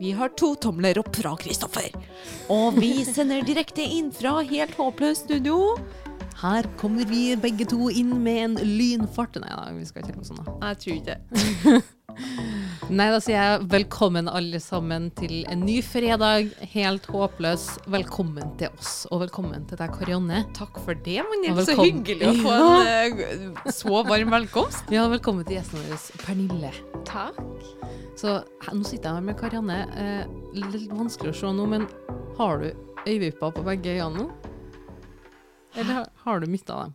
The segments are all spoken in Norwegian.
Vi har to tomler opp fra Kristoffer. Og vi sender direkte inn fra Helt håpløst studio. Her kommer vi begge to inn med en lynfart. Nei da, vi skal ikke noe sånt. da. Jeg tror ikke det. Nei, da sier jeg velkommen alle sammen til en ny fredag. Helt håpløs. Velkommen til oss, og velkommen til deg, Karianne. Takk for det, Magnhild. Så hyggelig å få en eh, så varm velkomst. Ja, velkommen til gjesten vår, Pernille. Takk. Så nå sitter jeg her med Karianne. Eh, litt vanskelig å se nå, men har du øyevipper på begge øynene nå? Eller har, du mista dem?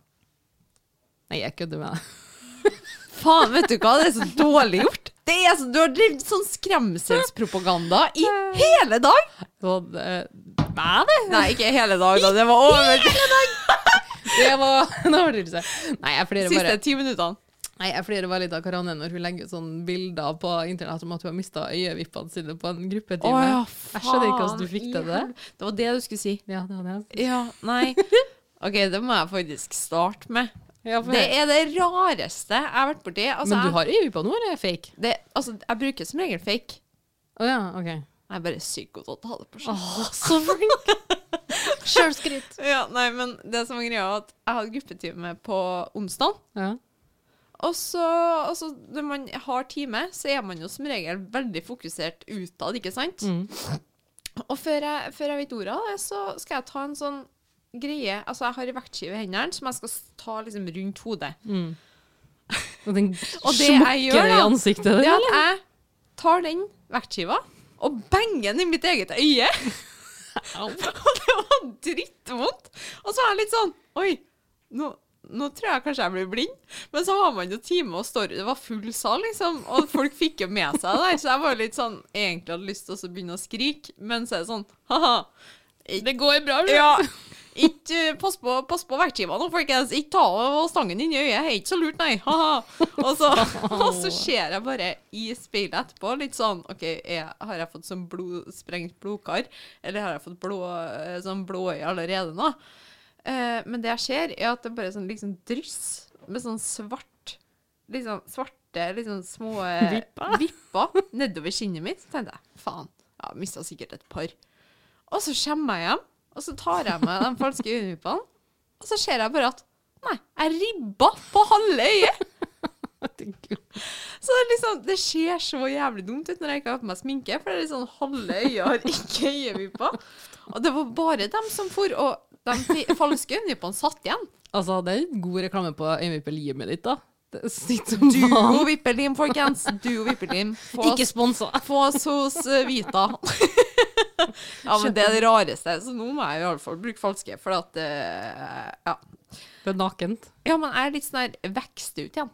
Nei, jeg kødder med deg. Faen, vet du hva? Det er så dårlig gjort. Det er så, du har drevet sånn skremselspropaganda i hele dag. Så nei, det, Nei, ikke hele dag, da. Det var over det var en overdrivelse. Nei, jeg flirer siste ti minuttene. Nei, jeg flirer litt av Karanne når hun legger ut sånne bilder på internett om at hun har mista øyevippene sine på en gruppetime. jeg skjønner ikke hvordan du fikk til det. Det var det du skulle si. Ja, det hadde jeg. Ja, nei. OK, det må jeg faktisk starte med. Ja, Det er det rareste jeg har vært borti. Altså, Men du har øyevipper nå, eller er det fake? det, altså, jeg bruker som regel fake. Å ja, OK. Jeg er bare god til å ta det på seg. Å, så flink! Sjølskryt. Ja, nei, men det som er greia, at jeg hadde gruppetime på onsdag. Ja. Og så, altså, når man har time, så er man jo som regel veldig fokusert utad, ikke sant? Mm. Og før jeg, før jeg vet ordet av det, så skal jeg ta en sånn greie Altså, jeg har en vektskive i hendene som jeg skal ta liksom rundt hodet. Mm. Og den det smukker i ansiktet Det ditt, er at jeg tar den vektskiva og banger den i mitt eget øye. og det var drittvondt. Og så er jeg litt sånn Oi, nå, nå tror jeg kanskje jeg blir blind. Men så har man jo time og story. Det var full sal, liksom. Og folk fikk jo med seg det der. Så jeg var litt sånn Egentlig hadde lyst til å begynne å skrike, men så er det sånn Ha-ha. Det går bra, Ja. Ikke, pass på, pass på vektskiva nå, folkens. Ikke ta av stangen inn i øyet. Det er ikke så lurt, nei. Ha-ha. Og så, og så ser jeg bare i speilet etterpå litt sånn OK, jeg, har jeg fått sånn blod, sprengt blodkar? Eller har jeg fått blå, eh, sånn blåøye allerede nå? Eh, men det jeg ser, er at det bare er sånn liksom dryss med sånn svart Liksom svarte, liksom små eh, Vipper. vipper nedover kinnet mitt. Så tenkte jeg faen, jeg har mista sikkert et par. Og så kommer jeg hjem, og så tar jeg meg de falske øyenvippene, og så ser jeg bare at nei, jeg ribba på halve øyet. Så det, er liksom, det ser så jævlig dumt ut når jeg ikke har på meg sminke, for det er liksom halve øyet har ikke øyevipper. Og det var bare dem som for, og de falske øyenvippene satt igjen. Altså, det er god reklame på øyenvippelimet ditt, da. Det Duo vippelim, folkens. Duo vippelim. Få Ikke sponsa. Få oss hos eh, Vita. ja, men det er det rareste. Så nå må jeg i alle fall bruke falske, for at uh, Ja. Det er nakent. Ja, men jeg er litt sånn her vekst ut igjen.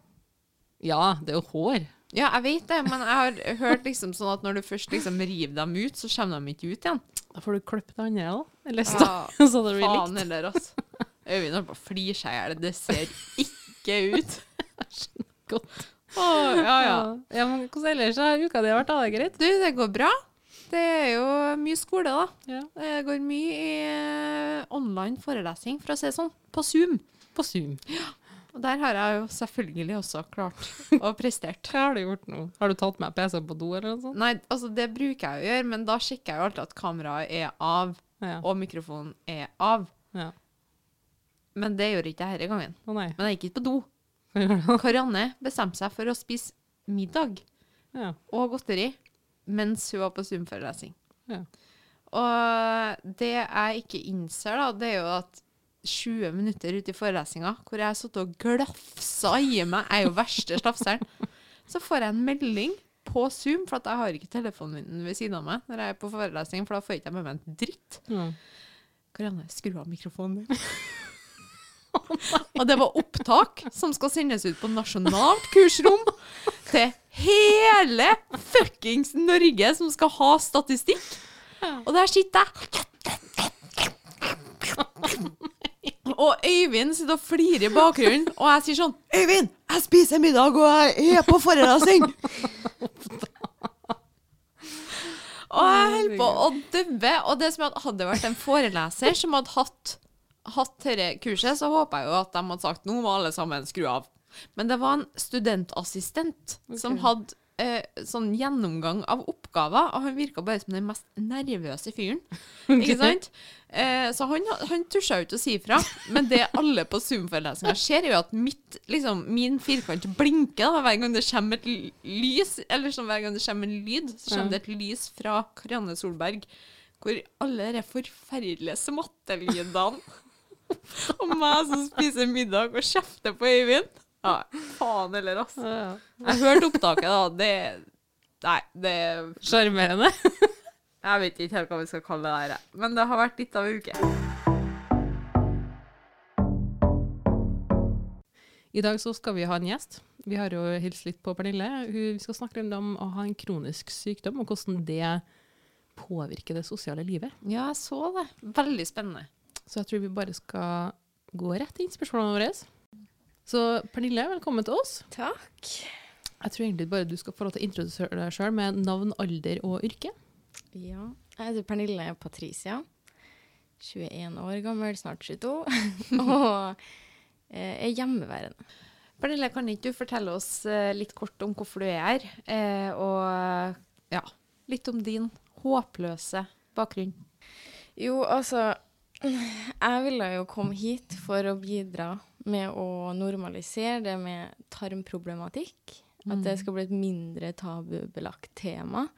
Ja, det er jo hår. Ja, jeg vet det, men jeg har hørt liksom sånn at når du først liksom river dem ut, så kommer de ikke ut igjen. Da får du klippe det andre, da. Eller Ja, så det blir Faen likt. heller, altså. Øyvind holder på å flire seg i hjel. Det ser ikke ut. Godt. Å, ja, ja. ja, men hvordan ellers har uka di vært? da? Det greit? Du, det går bra. Det er jo mye skole, da. Ja. Det går mye i eh, online forelesning, for å si det sånn. På Zoom. På Zoom. Og der har jeg jo selvfølgelig også klart og prestert. Hva har du gjort nå? Har du tatt med PC på do, eller noe sånt? Nei, altså det bruker jeg å gjøre, men da sjekker jeg jo alltid at kameraet er av, Ja. og mikrofonen er av. ja. Men det gjør ikke jeg denne gangen. Å. Men jeg gikk ikke på do. Karianne bestemte seg for å spise middag Ja. og godteri mens hun var på Zoom-forelesning. Ja. Og det jeg ikke innser, da, det er jo at 20 minutter ute i forelesninga, hvor jeg har sittet og glafsa i meg, jeg er jo verste slafseren, så får jeg en melding på Zoom, for at jeg har ikke telefonen min ved siden av meg når jeg er på forelesning, for da får jeg ikke med meg en dritt. Ja. Karianne, skru av mikrofonen din. Og det var opptak som skal sendes ut på nasjonalt kursrom til hele fuckings Norge som skal ha statistikk. Og der sitter jeg. Og Øyvind sitter og flirer i bakgrunnen, og jeg sier sånn Øyvind, jeg spiser middag, og jeg er på forelesning! Og jeg holder på å døve. Og det som at hadde vært en foreleser som hadde hatt, hatt dette kurset, så håper jeg jo at de hadde sagt nå må alle sammen skru av. Men det var en studentassistent som hadde eh, sånn gjennomgang av oppgaver, og han virka bare som den mest nervøse fyren. Ikke sant? Eh, så han, han tusja ut å si ifra. Men det alle på Zoom-forelesninga ser, er jo at mitt, liksom, min firkant blinker da, hver gang det kommer et lys, eller sånn, hver gang det kommer en lyd, så kommer det et lys fra Karianne Solberg, hvor alle de forferdelige smattelydene og meg som spiser middag og kjefter på Øyvind. Ja, faen heller, ass. Jeg hørte opptaket, da. Det Nei, det Sjarmerende. Jeg vet ikke helt hva vi skal kalle det her. Men det har vært litt av en uke. I dag så skal vi ha en gjest. Vi har jo hilst litt på Pernille. Vi skal snakke litt om å ha en kronisk sykdom, og hvordan det påvirker det sosiale livet. Ja, jeg så det. Veldig spennende. Så jeg tror vi bare skal gå rett inn i spørsmålene våre. Så Pernille, velkommen til oss. Takk. Jeg tror egentlig bare du skal få lov til å introdusere deg sjøl med navn, alder og yrke. Ja. Jeg heter Pernille Patricia. 21 år gammel, snart 22. og eh, er hjemmeværende. Pernille, kan ikke du fortelle oss eh, litt kort om hvorfor du er her? Eh, og ja, litt om din håpløse bakgrunn. Jo, altså Jeg ville jo komme hit for å bidra med å normalisere det med tarmproblematikk. At det skal bli et mindre tabubelagt tema.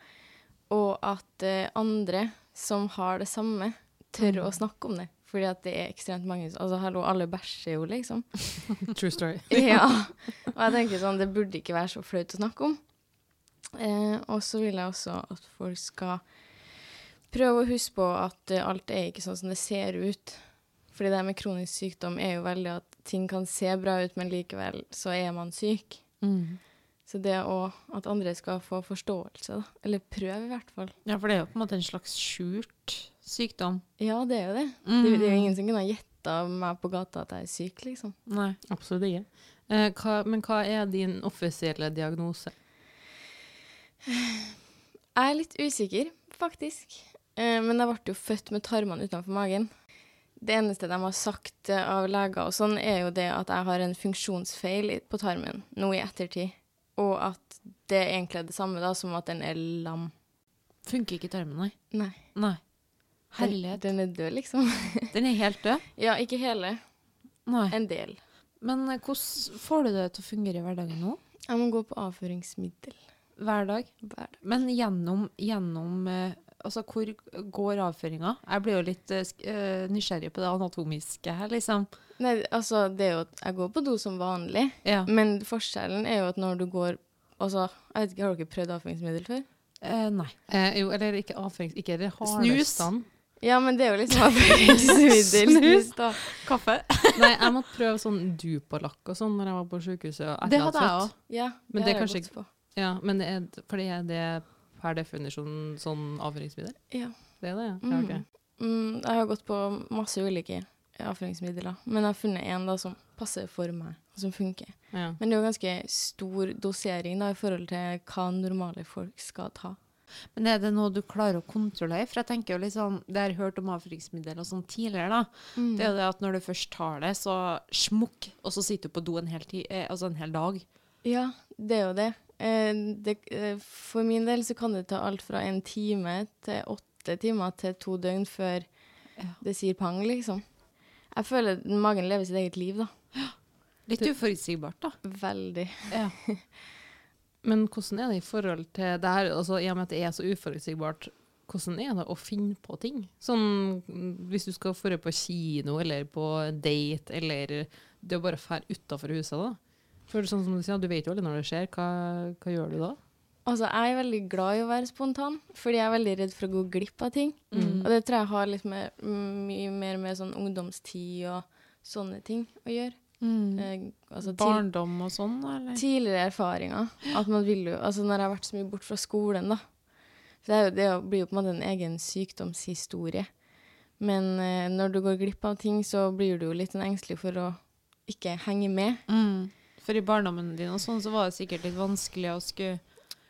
Og at eh, andre som har det samme, tør å snakke om det. Fordi at det er ekstremt mange Altså, hallo, alle bæsjer jo, liksom. True story. ja. Og jeg tenker sånn, det burde ikke være så flaut å snakke om. Eh, og så vil jeg også at folk skal prøve å huske på at eh, alt er ikke sånn som det ser ut. Fordi det med kronisk sykdom er jo veldig at ting kan se bra ut, men likevel så er man syk. Så det å, at andre skal få forståelse, da. Eller prøve, i hvert fall. Ja, for det er jo på en måte en slags skjult sykdom. Ja, det er jo det. Det, det er jo ingen som kunne ha gjetta meg på gata at jeg er syk, liksom. Nei. Absolutt ikke. Eh, hva, men hva er din offisielle diagnose? Jeg er litt usikker, faktisk. Eh, men jeg ble jo født med tarmene utenfor magen. Det eneste de har sagt eh, av leger og sånn, er jo det at jeg har en funksjonsfeil på tarmen nå i ettertid. Og at det egentlig er det samme da, som at den er lam. Funker ikke tarmen, nei. Nei. Nei. Den, Herlighet. den er død, liksom. Den er helt død? ja, ikke hele. Nei. En del. Men eh, hvordan får du det til å fungere i hverdagen nå? Jeg må gå på avføringsmiddel Hver dag? hver dag. Men gjennom, gjennom eh, Altså, hvor går avføringa? Jeg blir jo litt uh, nysgjerrig på det anatomiske her, liksom. Nei, altså, det er jo at jeg går på do som vanlig, Ja. men forskjellen er jo at når du går Altså, jeg vet ikke, har dere prøvd avføringsmiddel før? Eh, nei. Eh, jo, eller ikke avførings... Ikke det Snus. hardestand. Ja, men det er jo liksom avføringsmiddel. Snus. da. Kaffe? Nei, jeg måtte prøve sånn Dupolakk og sånn når jeg var på sykehuset. Det hadde jeg òg. Ja, Men det er har jeg kanskje gått på. Ja, men det er, fordi er det per definisjon sånn avføringsmiddel? Ja. Det er det, ja. Mm. ja okay. Mm, jeg har gått på masse ulike avføringsmidler, men jeg har funnet en da som passer for meg, og som funker. Ja. Men det er jo ganske stor dosering da, i forhold til hva normale folk skal ta. Men er det noe du klarer å kontrollere? For jeg tenker jo litt sånn, Det har jeg hørt om avføringsmidler og sånn tidligere, da. Det er jo det at når du først tar det, så smukk, og så sitter du på do en hel, ti, eh, altså en hel dag. Ja, det er jo det. Eh, det. eh, For min del så kan det ta alt fra en time til åtte timer til to døgn før Ja. det sier pang, liksom. Jeg føler at magen lever sitt eget liv, da. Litt uforutsigbart, da. Veldig. Ja. Men hvordan er det i forhold til det her, altså i og med at det er så uforutsigbart, hvordan er det å finne på ting? Sånn hvis du skal dra på kino eller på date, eller det å bare dra utafor huset, da. For sånn som du sier, du vet jo aldri når det skjer. Hva, hva gjør du da? Altså, jeg er veldig glad i å være spontan, fordi jeg er veldig redd for å gå glipp av ting. Mm. Og det tror jeg har litt mer, mye mer med sånn ungdomstid og sånne ting å gjøre. Mm. Eh, altså, Barndom og sånn, eller? tidligere erfaringer. At man vil jo Altså, når jeg har vært så mye bort fra skolen, da. Det, jo, det blir jo på en måte en egen sykdomshistorie. Men eh, når du går glipp av ting, så blir du jo litt engstelig for å ikke henge med. Mm. For i barndommen din og sånn, så var det sikkert litt vanskelig å skulle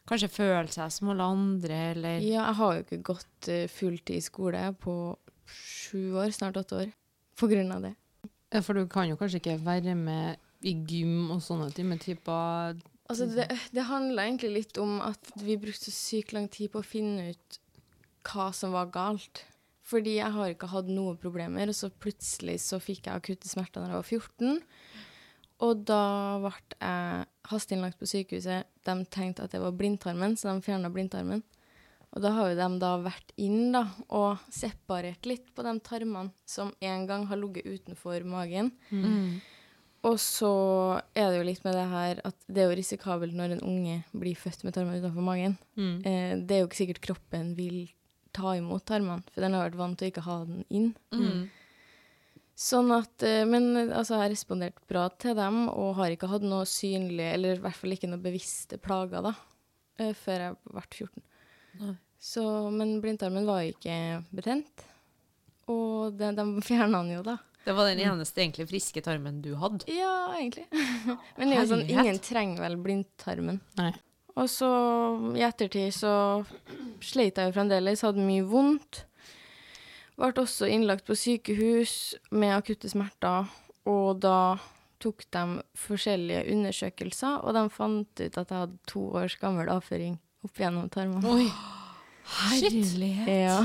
kanskje føle seg som alle andre, eller Ja, jeg har jo ikke gått uh, fulltid i skole på sju år, snart åtte år, på grunn av det. Ja, For du kan jo kanskje ikke være med i gym og sånne ting, men type Altså, det, det handla egentlig litt om at vi brukte så sykt lang tid på å finne ut hva som var galt. Fordi jeg har ikke hatt noen problemer, og så plutselig så fikk jeg akutte smerter da jeg var 14. Og da ble jeg hasteinnlagt på sykehuset. De tenkte at det var blindtarmen, så de fjerna blindtarmen. Og da har jo de da vært inn da, og separert litt på de tarmene som en gang har ligget utenfor magen. Mm. Og så er det jo litt med det her at det er jo risikabelt når en unge blir født med tarmer utenfor magen. Mm. Eh, det er jo ikke sikkert kroppen vil ta imot tarmene, for den har vært vant til å ikke ha den inn. Mm. Sånn at, eh, Men eh, altså, jeg har respondert bra til dem, og har ikke hatt noe synlig, eller i hvert fall ikke noe bevisste plager, da, eh, før jeg ble 14. Nei. Så, men blindtarmen var ikke betent, og de, de fjerna den jo, da. Det var den eneste egentlig friske tarmen du hadde. Ja, egentlig. men det er jo sånn, ingen trenger vel blindtarmen. Nei. Og så i ettertid så sleit jeg jo fremdeles, hadde mye vondt. Ble også innlagt på sykehus med akutte smerter, og da tok de forskjellige undersøkelser, og de fant ut at jeg hadde to års gammel avføring opp gjennom tarmene. Oi. Herlighet. Ja.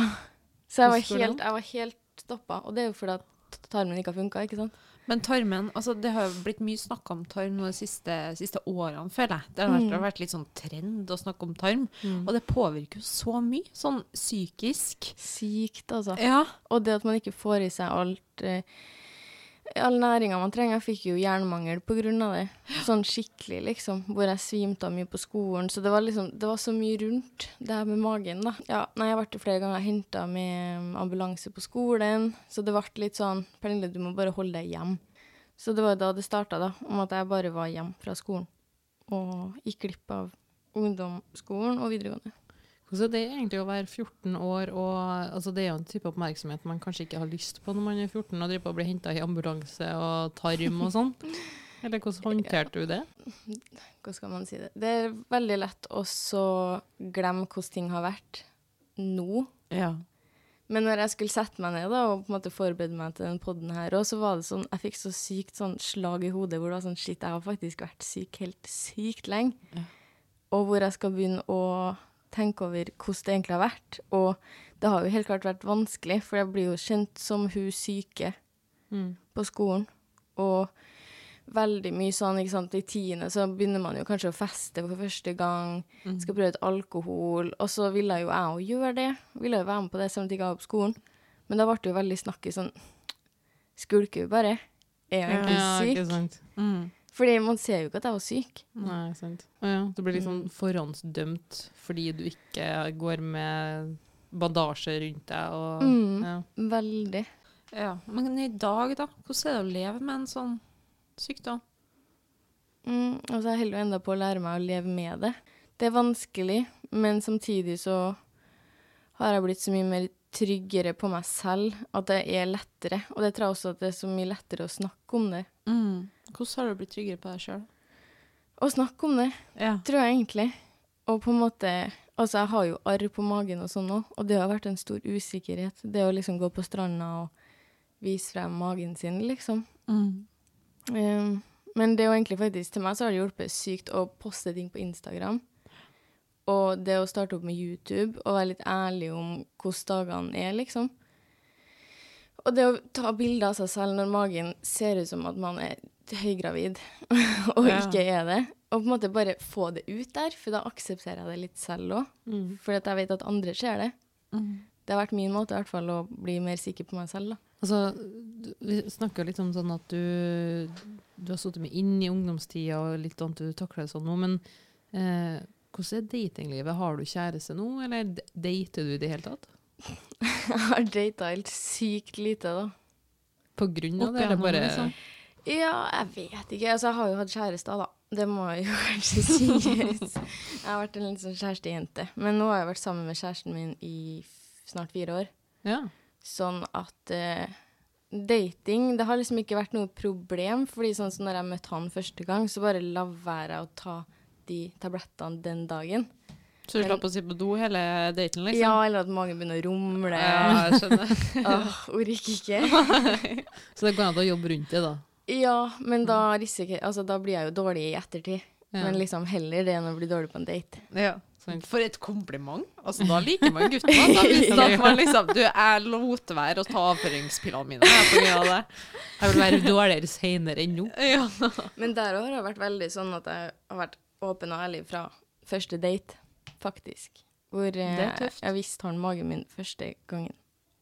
Så jeg var helt, jeg var helt stoppa, og det er jo fordi at tarmen ikke har funka, ikke sant? Men tarmen, altså det har jo blitt mye snakk om tarm de siste, siste årene, føler jeg. Det har, vært, det har vært litt sånn trend å snakke om tarm. Og det påvirker jo så mye, sånn psykisk. Sykt, altså. Ja. Og det at man ikke får i seg alt eh, All næringa man trenger. Jeg fikk jo jernmangel av det. Sånn skikkelig, liksom. Hvor jeg svimte av mye på skolen. Så det var liksom Det var så mye rundt det her med magen, da. Ja, nei, jeg ble flere ganger henta med ambulanse på skolen. Så det ble litt sånn Pernille, du må bare holde deg hjem. Så det var da det starta, da. Om at jeg bare var hjem fra skolen. Og gikk glipp av ungdomsskolen og videregående. Hvordan er det egentlig å være 14 år, og altså, det er jo en type oppmerksomhet man kanskje ikke har lyst på når man er 14 og driver på å bli henta i ambulanse og tarm og sånn? Eller hvordan håndterte du det? Hvordan skal man si det? Det er veldig lett å så glemme hvordan ting har vært nå. ja. Men når jeg skulle sette meg ned da, og på en måte forberede meg til den podden her, også, så var det sånn, jeg fikk så sykt sånn slag i hodet hvor det var sånn, shit, jeg har faktisk vært syk helt sykt lenge. Ja. Og hvor jeg skal begynne å tenke over hvordan det egentlig har vært. Og det har jo helt klart vært vanskelig, for jeg blir jo kjent som hun syke Mm. på skolen. Og veldig mye sånn, ikke sant, i tiende så begynner man jo kanskje å feste for første gang, skal prøve ut alkohol, og så ville jo jeg òg gjøre det. Ville jo være med på det samtidig jeg var på skolen. Men da ble det jo veldig snakk i sånn Skulker vi bare? Er jeg egentlig Ja, ikke sant. Mm. Fordi man ser jo ikke at jeg var syk. Nei, sant. Å ja, du blir litt sånn forhåndsdømt fordi du ikke går med bandasje rundt deg og Mm. ja. Veldig. ja. Men i dag, da? Hvordan er det å leve med en sånn sykdom? Mm, altså jeg holder jo enda på å lære meg å leve med det. Det er vanskelig, men samtidig så har jeg blitt så mye mer tryggere på meg selv at det er lettere. Og det tror jeg også at det er så mye lettere å snakke om det. Mm. Hvordan har du blitt tryggere på deg sjøl? Å snakke om det, Ja. tror jeg egentlig. Og på en måte Altså, jeg har jo arr på magen og sånn òg, og det har vært en stor usikkerhet. Det å liksom gå på stranda og vise frem magen sin, liksom. Mm. Um, men det er jo egentlig faktisk til meg så har det hjulpet sykt å poste ting på Instagram. Og det å starte opp med YouTube og være litt ærlig om hvordan dagene er, liksom. Og det å ta bilder av seg selv når magen ser ut som at man er høygravid, og Ja. ikke er det. Og på en måte bare få det ut der, for da aksepterer jeg det litt selv òg. Mm. For jeg vet at andre ser det. Mm. Det har vært min måte i hvert fall å bli mer sikker på meg selv, da. Altså, vi snakker litt om sånn at du, du har sittet med inn i ungdomstida og litt at du takler det sånn nå, men eh, hvordan er datinglivet? Har du kjæreste nå, eller dater du i det hele tatt? Jeg har data helt sykt lite, da. På grunn av det, eller bare liksom. Ja, jeg vet ikke. Altså, jeg har jo hatt kjærester, da. Det må jeg jo kanskje sies. Jeg har vært en litt sånn kjærestejente. Men nå har jeg vært sammen med kjæresten min i snart fire år. Ja. Sånn at uh, dating Det har liksom ikke vært noe problem. fordi sånn som når jeg møtte han første gang, så bare la være å ta de tablettene den dagen. Så du slapp å sitte på do hele daten, liksom? Ja, eller at magen begynner å rumle. Ja, jeg skjønner. Åh, orker ikke. Så det går an å jobbe rundt det, da. Ja, men da risiker, Altså, da blir jeg jo dårlig i ettertid. Ja. Men liksom heller det enn å bli dårlig på en date. Ja. For et kompliment. Altså, da liker man gutter. Da hvis at man liksom Du, jeg lot være å ta avføringspillene mine jeg, på grunn av det. Jeg vil være dårligere senere enn nå. Ja. Men der òg har jeg vært veldig sånn at jeg har vært åpen og ærlig fra første date, faktisk. Hvor eh, Det er tøft. jeg visste han magen min første gangen.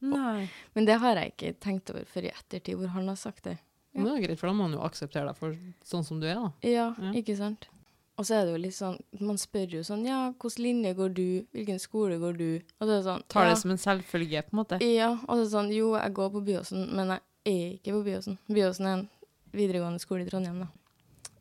Nei. Men det har jeg ikke tenkt over før i ettertid, hvor han har sagt det. Men det er greit, for da må man jo akseptere deg for sånn som du er, da. Ja, Ja. ikke sant? Og så er det jo litt sånn Man spør jo sånn Ja, hvilken linje går du? Hvilken skole går du? Og så er det sånn Tar ja, det som en selvfølge, på en måte. Ja, og så er sånn Jo, jeg går på Byåsen, men jeg er ikke på Byåsen. Byåsen er en videregående skole i Trondheim, da.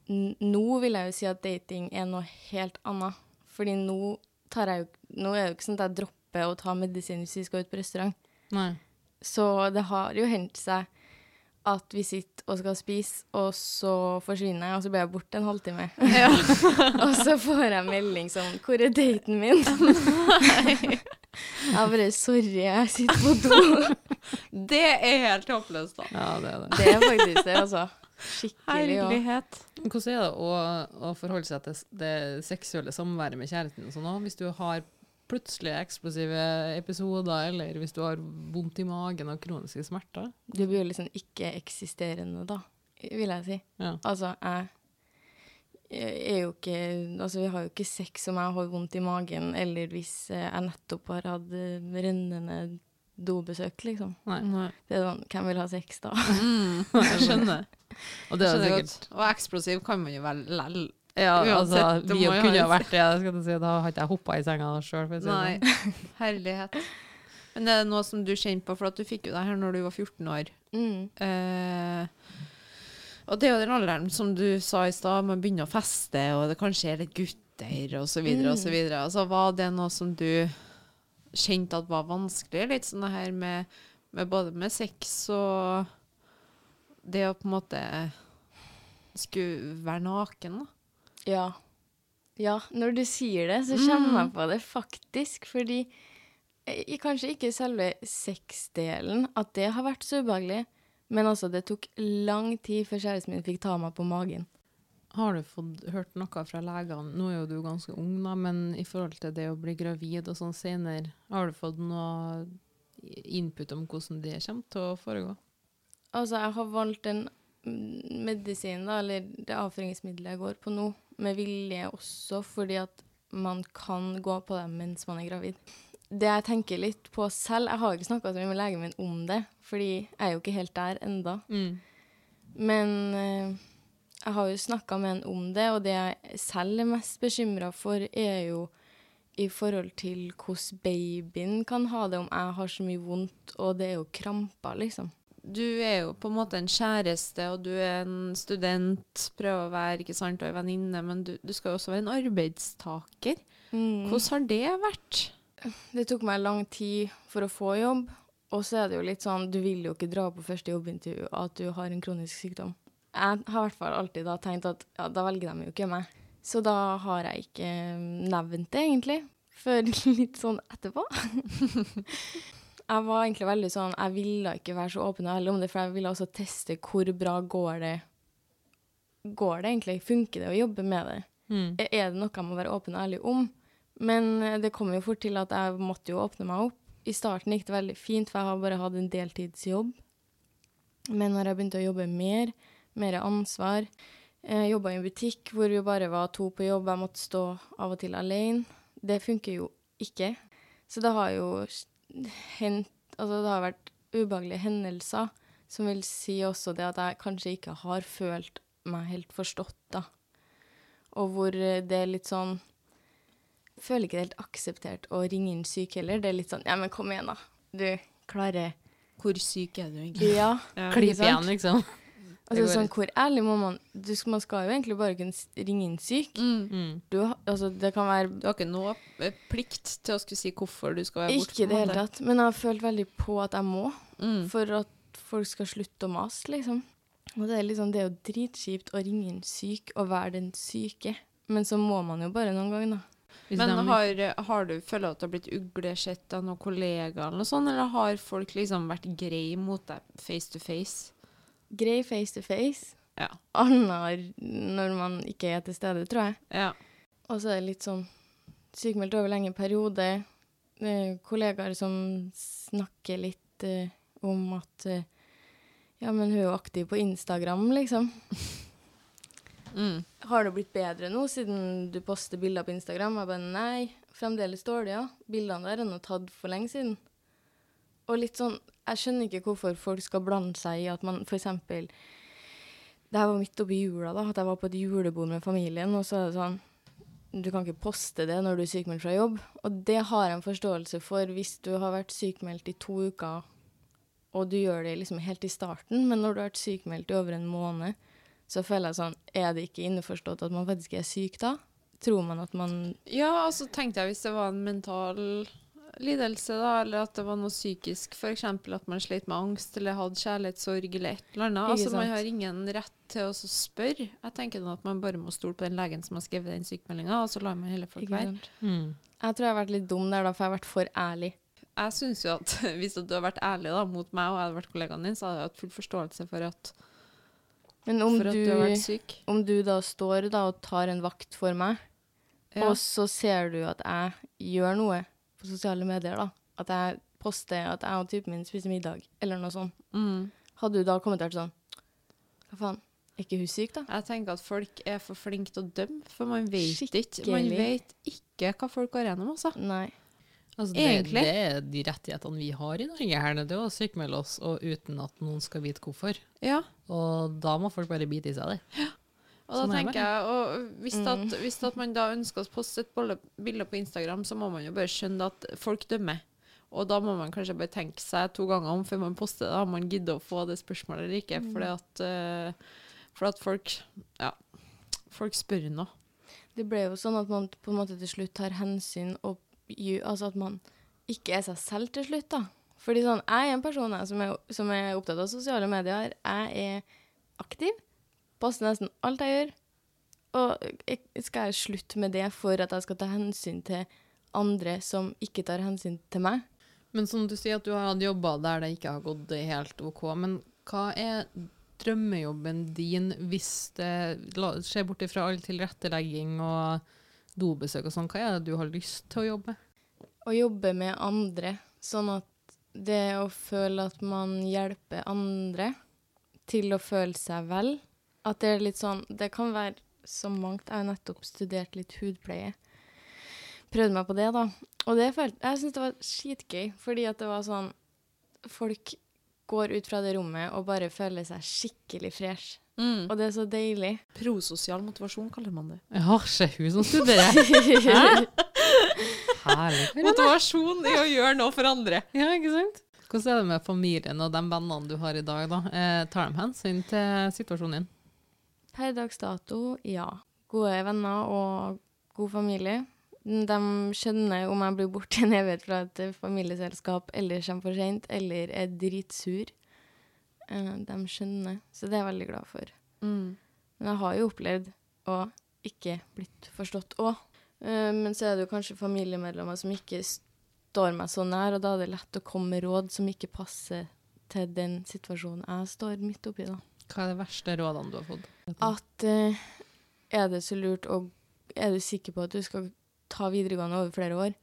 Nå vil jeg jo si at dating er noe helt annet. Fordi nå tar jeg jo Nå er det jo ikke sånn at jeg dropper å ta medisin hvis vi skal ut på restaurant. Nei. Så det har jo hendt seg at vi sitter og skal spise, og så forsvinner jeg, og så blir jeg borte en halvtime. og så får jeg melding sånn 'Hvor er daten min?' jeg bare 'Sorry, jeg sitter på do'. Det er helt håpløst, da. Ja, det er det. Det er faktisk det, altså. Skikkelig. Herlighet. Hvordan er det å, å forholde seg til det seksuelle samværet med kjæresten sånn? Hvis du har plutselig eksplosive episoder, eller hvis du har vondt i magen og kroniske smerter? det blir jo liksom ikke-eksisterende, da, vil jeg si. Ja. Altså, jeg er jo ikke Altså, vi har jo ikke sex om jeg har vondt i magen, eller hvis jeg nettopp har hatt rennende dobesøk, liksom. Nei. Nei. Det er sånn Hvem vil ha sex, da? Mm, jeg skjønner. Og det er skjønner sikkert godt. Og eksplosiv kan man jo vel lell. Ja, altså, Uansett, vi jo kunne ha ha vært det. Skal si. Da hadde jeg hoppa i senga sjøl, si Nei. sånn. Herlighet. Men det er noe som du kjenner på, for at du fikk jo det her når du var 14 år. Mm. Eh, og det er jo den alderen, som du sa i stad, man begynner å feste, og det kanskje er litt gutter, og så videre, og så Mm. videre. Altså, var det noe som du kjente at var vanskelig? Litt sånn det her med, med både med sex og det å på en måte skulle være naken, da. Ja. Ja, når du sier det, så kommer jeg på det faktisk, fordi eh, Kanskje ikke selve sexdelen, at det har vært så ubehagelig, men altså, det tok lang tid før kjæresten min fikk ta meg på magen. Har du fått hørt noe fra legene? Nå er jo du ganske ung, da, men i forhold til det å bli gravid og sånn senere, har du fått noe input om hvordan det kommer til å foregå? Altså, jeg har valgt en mm, medisin, da, eller det avføringsmiddelet jeg går på nå, med vilje også, fordi at man kan gå på det mens man er gravid. Det jeg tenker litt på selv Jeg har ikke snakka med legen min om det, fordi jeg er jo ikke helt der enda. Men eh, jeg har jo snakka med han om det, og det jeg selv er mest bekymra for, er jo i forhold til hvordan babyen kan ha det om jeg har så mye vondt, og det er jo kramper, liksom. Du er jo på en måte en kjæreste, og du er en student, prøver å være ikke sant, og en venninne, men du, du skal jo også være en arbeidstaker. Mm. Hvordan har det vært? Det tok meg lang tid for å få jobb, og så er det jo litt sånn, du vil jo ikke dra på første jobbintervju at du har en kronisk sykdom. Jeg har i hvert fall alltid da tenkt at ja, da velger de jo ikke meg. Så da har jeg ikke nevnt det, egentlig, før litt sånn etterpå. jeg var egentlig veldig sånn, jeg ville ikke være så åpen og ærlig om det, for jeg ville også teste hvor bra går det, går det egentlig, funker det å jobbe med det? Mm. Er det noe jeg må være åpen og ærlig om? Men eh, det kom jo fort til at jeg måtte jo åpne meg opp. I starten gikk det veldig fint, for jeg har bare hatt en deltidsjobb. Men når jeg begynte å jobbe mer, mer ansvar Jeg jobba i en butikk hvor vi bare var to på jobb, jeg måtte stå av og til alene. Det funker jo ikke. Så det har jo hendt Altså, det har vært ubehagelige hendelser, som vil si også det at jeg kanskje ikke har følt meg helt forstått, da. Og hvor eh, det er litt sånn Føler ikke det helt akseptert å ringe inn syk heller. Det er litt sånn Ja, men kom igjen, da. Du klarer Hvor syk er du egentlig? Ja. Ja. Klipp igjen, liksom. Altså, går sånn, hvor ærlig må man du, Man skal jo egentlig bare kunne ringe inn syk. Mm. Mm. Du, altså, det kan være Du har ikke noe plikt til å skulle si hvorfor du skal være borte. Ikke i det hele tatt. Men jeg har følt veldig på at jeg må, Mm. for at folk skal slutte å mase, liksom. Og det er liksom, det er jo dritkjipt å ringe inn syk og være den syke. Men så må man jo bare noen ganger, da. Hvis Men har, har du følt at du har blitt uglesett av noen kollegaer eller noe sånt, eller har folk liksom vært greie mot deg face to face? Grei face to face. Ja. annet når man ikke er til stede, tror jeg. Ja. Og så er det litt sånn sykemeldt over lenge periode. Kollegaer som snakker litt uh, om at uh, Ja, men hun er jo aktiv på Instagram, liksom. Mm. Har det blitt bedre nå siden du poster bilder på Instagram? Jeg bare nei, fremdeles dårlig, ja. Bildene der er nå tatt for lenge siden. Og litt sånn Jeg skjønner ikke hvorfor folk skal blande seg i at man eksempel Det her var midt oppi jula, da. At jeg var på et julebord med familien, og så er det sånn Du kan ikke poste det når du er sykemeldt fra jobb. Og det har jeg en forståelse for hvis du har vært sykemeldt i to uker, og du gjør det liksom helt i starten, men når du har vært sykemeldt i over en måned, så føler jeg sånn Er det ikke innforstått at man faktisk er syk da? Tror man at man Ja, altså tenkte jeg hvis det var en mental lidelse, da, eller at det var noe psykisk, f.eks. at man slet med angst eller hadde kjærlighetssorg eller et eller annet. Altså, man har ingen rett til å spørre. Jeg tenker at man bare må stole på den legen som har skrevet den sykemeldinga, og så lar man hele folk være. Mm. Jeg tror jeg har vært litt dum der, da, for jeg har vært for ærlig. Jeg syns jo at hvis du hadde vært ærlig da, mot meg, og jeg hadde vært kollegaen din, så hadde jeg hatt full forståelse for at, Men om, du, du har om du da står da og tar en vakt for meg, Ja. og så ser du at jeg gjør noe på sosiale medier, da. At jeg poster at jeg og typen min spiser middag, eller noe sånt. Mm. Hadde du da kommentert sånn Hva faen, er ikke hun syk, da? Jeg tenker at folk er for flinke til å dømme, for man vet ikke Man vet ikke hva folk går gjennom, altså. Nei. Altså, det, Egentlig. det er de rettighetene vi har i Norge her nede, å sykmelde oss, og uten at noen skal vite hvorfor. Ja. Og da må folk bare bite i seg det. Og da Sånn er tenker jeg, og hvis, Mm. at, hvis at man da ønsker å poste et bilde på Instagram, så må man jo bare skjønne at folk dømmer. Og da må man kanskje bare tenke seg to ganger om før man poster det, om man gidder å få det spørsmålet eller ikke. Mm. Fordi at, eh, for at folk Ja, folk spør nå. Det ble jo sånn at man på en måte til slutt tar hensyn og Altså at man ikke er seg selv til slutt, da. Fordi sånn, jeg er en person jeg, som, er, som er opptatt av sosiale medier. Jeg er aktiv. Poster nesten alt jeg gjør. Og jeg, skal jeg slutte med det for at jeg skal ta hensyn til andre som ikke tar hensyn til meg? Men som du sier at du har hatt jobber der det ikke har gått helt OK, men hva er drømmejobben din hvis det skjer bort ifra all tilrettelegging og dobesøk og sånn, hva er det du har lyst til å jobbe med? Å jobbe med andre, sånn at det å føle at man hjelper andre til å føle seg vel, at det er litt sånn Det kan være så mangt. Jeg har nettopp studert litt hudpleie. Prøvde meg på det, da. Og det følte, jeg syntes det var skitgøy, fordi at det var sånn Folk går ut fra det rommet og bare føler seg skikkelig fresh. Mm. Og det er så deilig. Prososial motivasjon kaller man det. Jeg har ikke hun som studerer. Herlig. Motivasjon i å gjøre noe for andre. Ja, ikke sant? Hvordan er det med familien og de vennene du har i dag, da? Eh, tar de hensyn til situasjonen din? Per dags dato, ja. Gode venner og god familie. De skjønner om jeg blir borte en evighet fra et familieselskap, eller kommer for sent eller er dritsur. Eh, De skjønner, så det er jeg veldig glad for. Mm. Men jeg har jo opplevd å ikke blitt forstått òg. Men så er det jo kanskje familiemedlemmer som ikke står meg så nær, og da er det lett å komme med råd som ikke passer til den situasjonen jeg står midt oppi, da. Hva er de verste rådene du har fått? At uh, er det så lurt og er du sikker på at du skal ta videregående over flere år?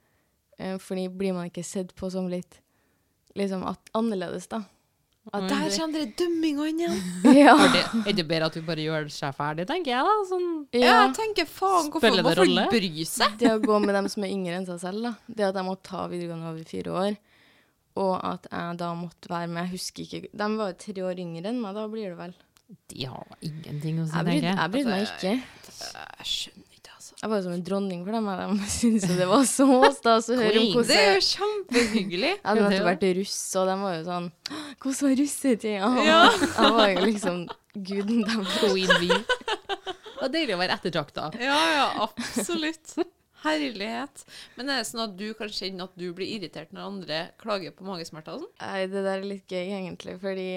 Uh, fordi blir man ikke sett på som litt liksom at annerledes, da? At Der kommer det dømmingene igjen. ja. Er det, er det bedre at du bare gjør seg ferdig, tenker jeg da? Sånn, Ja, ja. jeg tenker faen, hvorfor Spiller det rolle? bry seg? Det å gå med dem som er yngre enn seg selv, da. Det at jeg må ta videregående over fire år. Og at jeg da måtte være med Jeg husker ikke De var jo tre år yngre enn meg, da blir det vel. de har ingenting å si, tenker jeg. jeg brydde meg Altså, ikke. Jeg skjønner ikke, altså. Jeg var jo som en dronning for dem. De syntes jo det var så stas å høre om hvordan Det er jo kjempehyggelig. Jeg hadde nettopp vært russ, og de var jo sånn Hvordan var russetida? Ja. Jeg var jo liksom guden deres. Queen bee. Det var deilig å være ettertrakta. Ja, ja, absolutt. Herlighet. Men er det sånn at du kan kjenne at du blir irritert når andre klager på magesmerter og sånn? Nei, det der er litt gøy, egentlig, fordi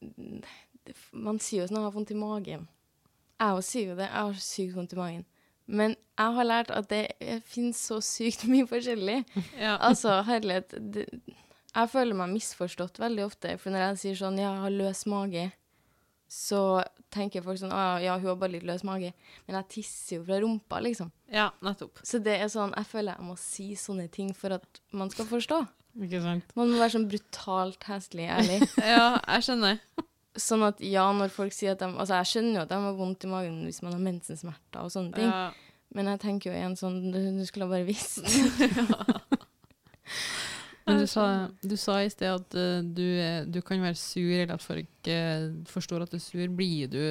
det, man sier jo sånn at man har vondt i magen. Jeg òg sier jo det. Jeg har sykt vondt i magen. Men jeg har lært at det finnes så sykt mye forskjellig. Ja. Altså, herlighet det, Jeg føler meg misforstått veldig ofte, for når jeg sier sånn Ja, jeg har løs mage, så tenker folk sånn Å ja, hun har bare litt løs mage. Men jeg tisser jo fra rumpa, liksom. Ja, nettopp. Så det er sånn Jeg føler jeg må si sånne ting for at man skal forstå. Ikke sant? Man må være sånn brutalt hestlig ærlig. Ja, jeg skjønner. Sånn at ja, når folk sier at de Altså, jeg skjønner jo at de har vondt i magen hvis man har mensensmerter og sånne ting. Ja. Men jeg tenker jo igjen sånn Du, du skulle bare visst. Men du sa, du sa i sted at uh, du, er- du kan være sur, eller at folk uh, forstår at du er sur. Blir du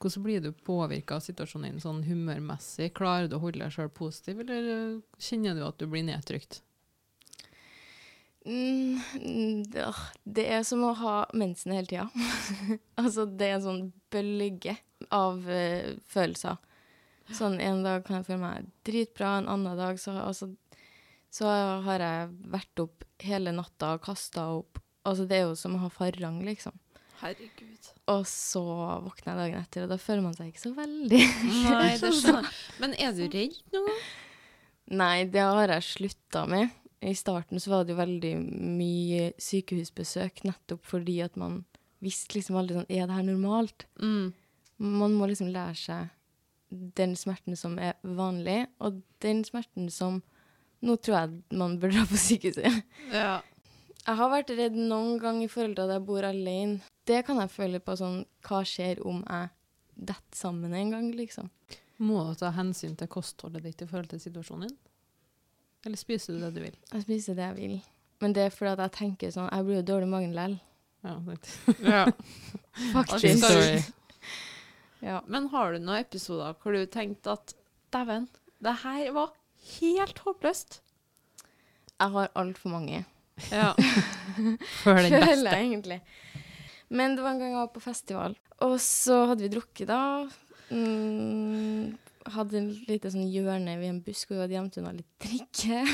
hvordan blir du påvirka av situasjonen din sånn humørmessig? Klarer du å holde deg sjøl positiv, eller eh, kjenner du at du blir nedtrykt? Mm, det, er som å ha mensen hele tida. altså, det er en sånn bølge av følelser. Sånn en dag kan jeg føle meg dritbra, en annen dag så, altså, så har jeg vært opp hele natta og kasta opp. Altså, det er jo som å ha farrang, liksom. Herregud. Og så våkner jeg dagen etter, og da føler man seg ikke så veldig. Nei, det skjønner jeg. Men er du redd noen gang? Nei, det har jeg slutta med. I starten så var det jo veldig mye sykehusbesøk, nettopp fordi at man visste liksom aldri sånn Er det her normalt? Mm. Man må liksom lære seg den smerten som er vanlig, og den smerten som Nå tror jeg man bør dra på sykehuset. Ja. Jeg har vært redd noen gang i forhold til at jeg bor alene. Det kan jeg føle på sånn Hva skjer om jeg detter sammen en gang, liksom? Må du ta hensyn til kostholdet ditt i forhold til situasjonen din? Eller spiser du det du vil? Jeg spiser det jeg vil. Men det er fordi at jeg tenker sånn Jeg blir jo dårlig i magen likevel. Ja. Faktisk. Sorry. Ja. Men har du noen episoder hvor du tenkte at dæven, det her var helt håpløst? Jeg har altfor mange. Ja. Før den Føler jeg egentlig. Men det var en gang jeg var på festival, og så hadde vi drukket da. Mm, hadde en lite sånn hjørne ved en busk og vi hadde gjemt unna litt drikke.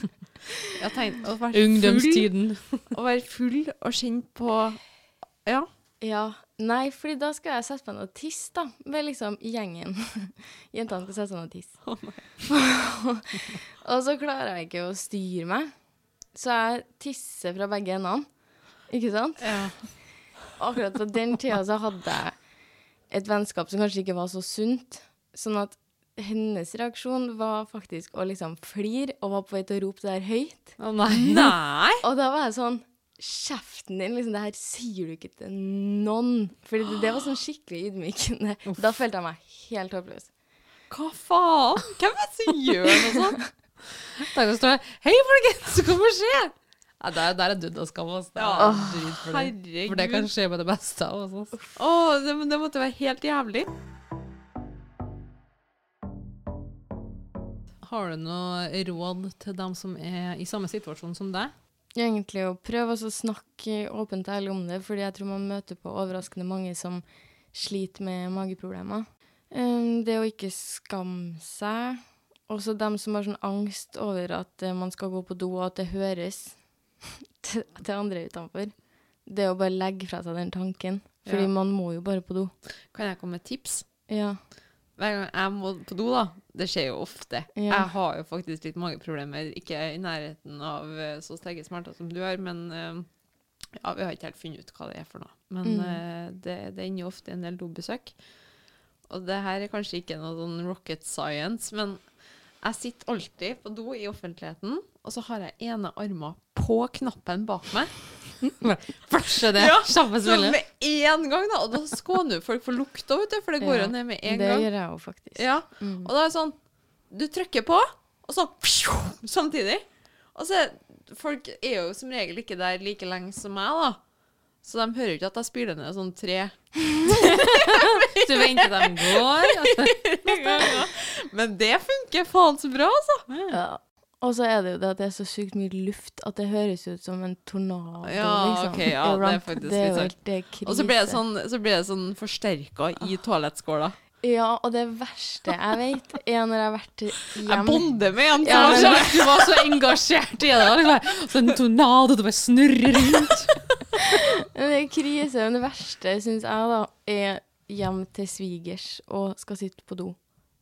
Jeg tenkte å være full, Ungdomstiden. å være full og kjenne på Ja. Ja. Nei, fordi da skal jeg sette meg ned tiss, da. Med liksom gjengen. Jentene skal sette på ned tiss. tisse. og så klarer jeg ikke å styre meg. Så jeg tisser fra begge endene. Ikke sant? ja. akkurat på den tida så hadde jeg et vennskap som kanskje ikke var så sunt. Sånn at hennes reaksjon var faktisk å liksom flire og var på vei til å rope det der høyt. Å nei. Nei! Og da var jeg sånn Kjeften din, liksom, det her sier du ikke til noen. Fordi det, det var sånn skikkelig ydmykende. Da følte jeg meg helt håpløs. Hva faen? Hvem er det som gjør noe sånt? Da kan stå Hei, folkens, hva skjer? Ja, der, der er du da skam. Altså. Er Ja. drit for, det. Herregud. for det kan skje med det beste av oss. Altså. Å, det, det måtte være helt jævlig. Har du noe råd til dem som er i samme situasjon som deg? Egentlig å prøve å snakke åpent og ærlig om det, fordi jeg tror man møter på overraskende mange som sliter med mageproblemer. Um, det å ikke skamme seg. Også dem som har sånn angst over at eh, man skal gå på do, og at det høres til, til andre utenfor. Det å bare legge fra seg den tanken. Fordi Ja. man må jo bare på do. Kan jeg komme med tips? Ja. Hver gang jeg må på do, da Det skjer jo ofte. Ja. Jeg har jo faktisk litt mageproblemer. Ikke i nærheten av eh, så sterke smerter som du har, men eh, ja, vi har ikke helt funnet ut hva det er for noe. Men Mm. eh, det, det ender jo ofte en del dobesøk. Og det her er kanskje ikke noe sånn rocket science, men jeg sitter alltid på do i offentligheten, og så har jeg ene armen på knappen bak meg. Flasher det. Ja, Kjappe Så med en gang, da. Og da skåner jo folk for lukta, vet du, for det går Ja, jo ned med en det gang. gjør jeg jo faktisk. Ja, Mm. og da er det sånn Du trykker på, og så samtidig. Og så Folk er jo som regel ikke der like lenge som meg, da. Så de hører jo ikke at jeg spyler ned sånn tre Du venter dem går. Altså. Men det funker faen så bra, altså. Ja. Og så er det jo det at det er så sykt mye luft at det høres ut som en tornado. Ja, liksom. ok, ja, det er faktisk det er litt jo er krise. Og så blir det sånn, så blir det sånn forsterka i toalettskåla. Ja, og det verste jeg vet, er når jeg har vært hjemme Jeg bonder med en Ja, men- Du var så engasjert i det. Liksom. Så en tornado, det bare snurrer rundt. Men Det er krise. Men det verste, syns jeg, da, er hjem til svigers og skal sitte på do.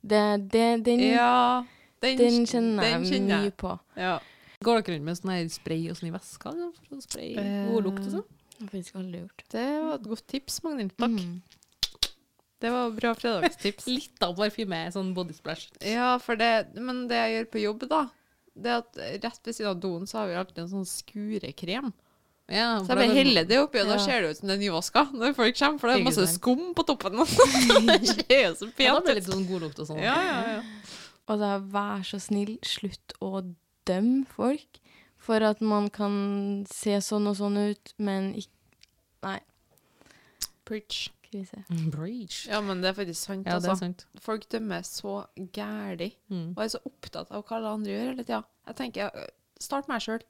Det, det, den, Ja, den, den kjenner den jeg kjenner mye på. Ja. Går dere rundt med sånn her spray og sånn i veska? for Spray god lukt og sånn? Det har ikke faktisk aldri gjort. Det var et godt tips, Magnhild. Takk. Mm. Det var bra fredagstips. Litt av parfyme, sånn body splash. ja, for det, men det jeg gjør på jobb, da, det er at rett ved siden av doen så har vi alltid en sånn skurekrem. Ja, Så jeg bare heller det oppi, og da ser det ut som det er nyvaska når folk kommer, for det er masse skum på toppen. det ser jo så Ja, da pent blir det ut. litt sånn godlukt og sånn. Ja, ja, ja. Og da vær så snill, slutt å dømme folk for at man kan se sånn og sånn ut, men ikke Nei, Preach. krise. Mm, Ja, men det er faktisk sant, Ja, det er altså. sant. Folk dømmer så gæli, Mm. og er så opptatt av hva alle andre gjør hele tida. Jeg tenker, øh, start meg sjøl.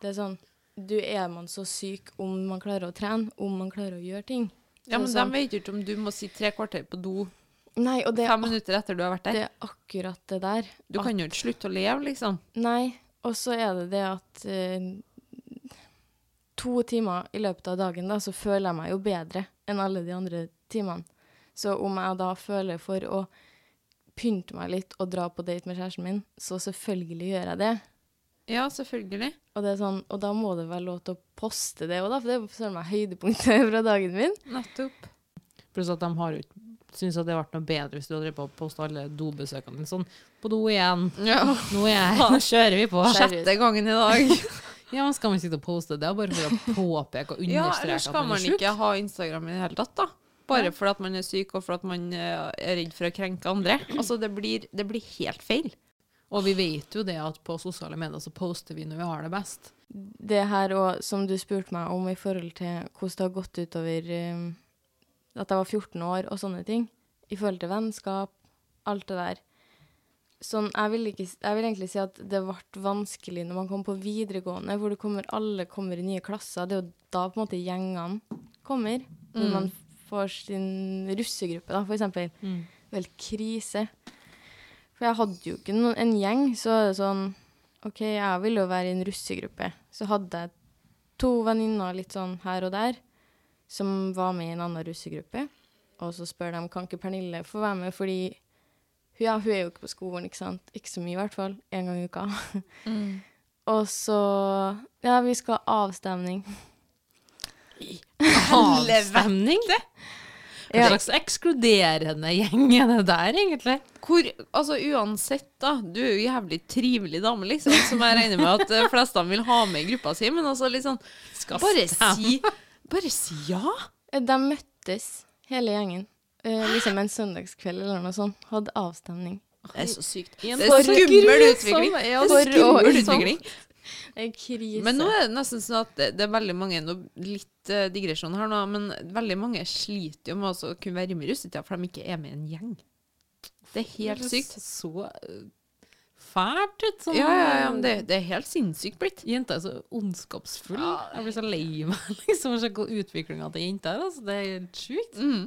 Det er sånn Du er man så syk om man klarer å trene, om man klarer å gjøre ting. Ja, men sånn, de vet jo ikke om du må sitte tre kvarter på do Nei, og det fem minutter etter du har vært der. det er akkurat det der. Du kan jo ikke slutte å leve, liksom. Nei, og så er det det at uh, to timer i løpet av dagen, da, så føler jeg meg jo bedre enn alle de andre timene. Så om jeg da føler for å pynte meg litt og dra på date med kjæresten min, så selvfølgelig gjør jeg det. Ja, selvfølgelig. Og, det er sånn, og da må det være lov til å poste det òg, da, for det er søren meg høydepunktet fra dagen min. Nettopp. Pluss at de har jo ikke syns det hadde vært noe bedre hvis du hadde på å poste alle dobesøkene dine sånn På do igjen. Ja. Nå, er jeg, nå kjører vi på. Sjette gangen i dag. Ja, men skal man sitte og poste det? Bare for å påpeke og Ja, understreke ja, at skal man man er sjuk? ikke ha Instagram i det hele tatt, da? Bare Ja. fordi at man er syk, og fordi at man eh, er redd for å krenke andre. Altså, det blir, det blir helt feil. Og vi vet jo det at på sosiale medier så poster vi når vi har det best. Det her òg, som du spurte meg om i forhold til hvordan det har gått utover eh, at jeg var 14 år og sånne ting, i forhold til vennskap, alt det der. Sånn, jeg vil, ikke, jeg vil egentlig si at det ble vanskelig når man kom på videregående, hvor kommer, alle kommer i nye klasser. Det er jo da på en måte gjengene kommer. Når Mm. man får sin russegruppe, da, for eksempel. Vel krise. For jeg hadde jo ikke noen, en gjeng, så er det sånn OK, jeg ville jo være i en russegruppe. Så hadde jeg to venninner litt sånn her og der, som var med i en annen russegruppe. Og så spør de kan ikke Pernille få være med, fordi hun, ja, hun er jo ikke på skolen, ikke sant. Ikke så mye, i hvert fall. En gang i uka. og så Ja, vi skal ha avstemning. Avstemning? Hva Ja. slags ekskluderende gjeng er det der, egentlig? Hvor, altså uansett, da. Du er jo jævlig trivelig dame, liksom, som jeg regner med at de fleste vil ha med i gruppa si, men altså liksom sånn Bare stemme. si Bare si ja. Eh, De møttes, hele gjengen. Eh, liksom en søndagskveld eller noe sånt. Hadde avstemning. Det er så sykt. Det er skummel utvikling. ja, Det er skummel utvikling. utvikling. En krise. Men nå er det nesten sånn at det, det er veldig mange nå, Litt uh, digresjon her nå, men veldig mange sliter jo med å kunne være med i russetida, for de ikke er med i en gjeng. Det er helt Det sykt. Så uh, fælt ut. Sånn, Ja, ja, ja, men det, det er helt sinnssykt blitt. Jenta er så ondskapsfull. Ja. Jeg blir så lei meg liksom, å se utviklinga til jenta er. Altså, det er helt sjukt. Mm.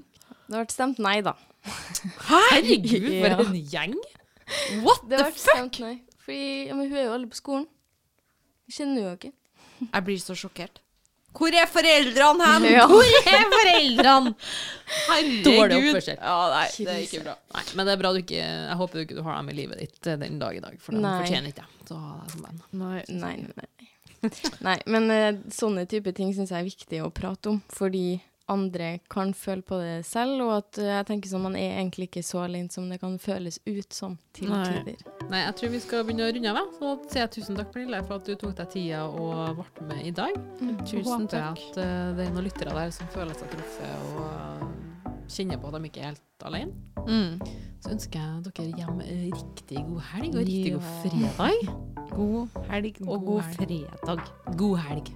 Det ble stemt nei, da. Herregud, for Ja. en gjeng! What Det the fuck? stemt nei. Fordi ja, men hun er jo alle på skolen. Vi kjenner jo ikke. Jeg blir så sjokkert. Hvor er foreldrene hen? Ja. Hvor er foreldrene? Herregud. Ja, nei, det er ikke bra. Nei, men det er bra du ikke Jeg håper du ikke har dem i livet ditt eh, den dag i dag, for de Nei. fortjener ikke det. Så. Nei, nei, nei. nei men uh, sånne type ting syns jeg er viktig å prate om, fordi andre kan føle på det selv, og at eh, jeg tenker sånn, man er egentlig ikke så alene som det kan føles ut som til Nei. tider. Nei, jeg tror vi skal begynne å runde av. Så sier jeg tusen takk, Pernille, for at du tok deg tida og ble med i dag. Så Tusen håper jeg takk. at eh, det er noen lyttere der som føler seg truffet og eh, kjenner på at de ikke er helt alene. Mm. Så ønsker jeg dere hjem riktig god helg og riktig god fredag. God helg og God god fredag. God helg.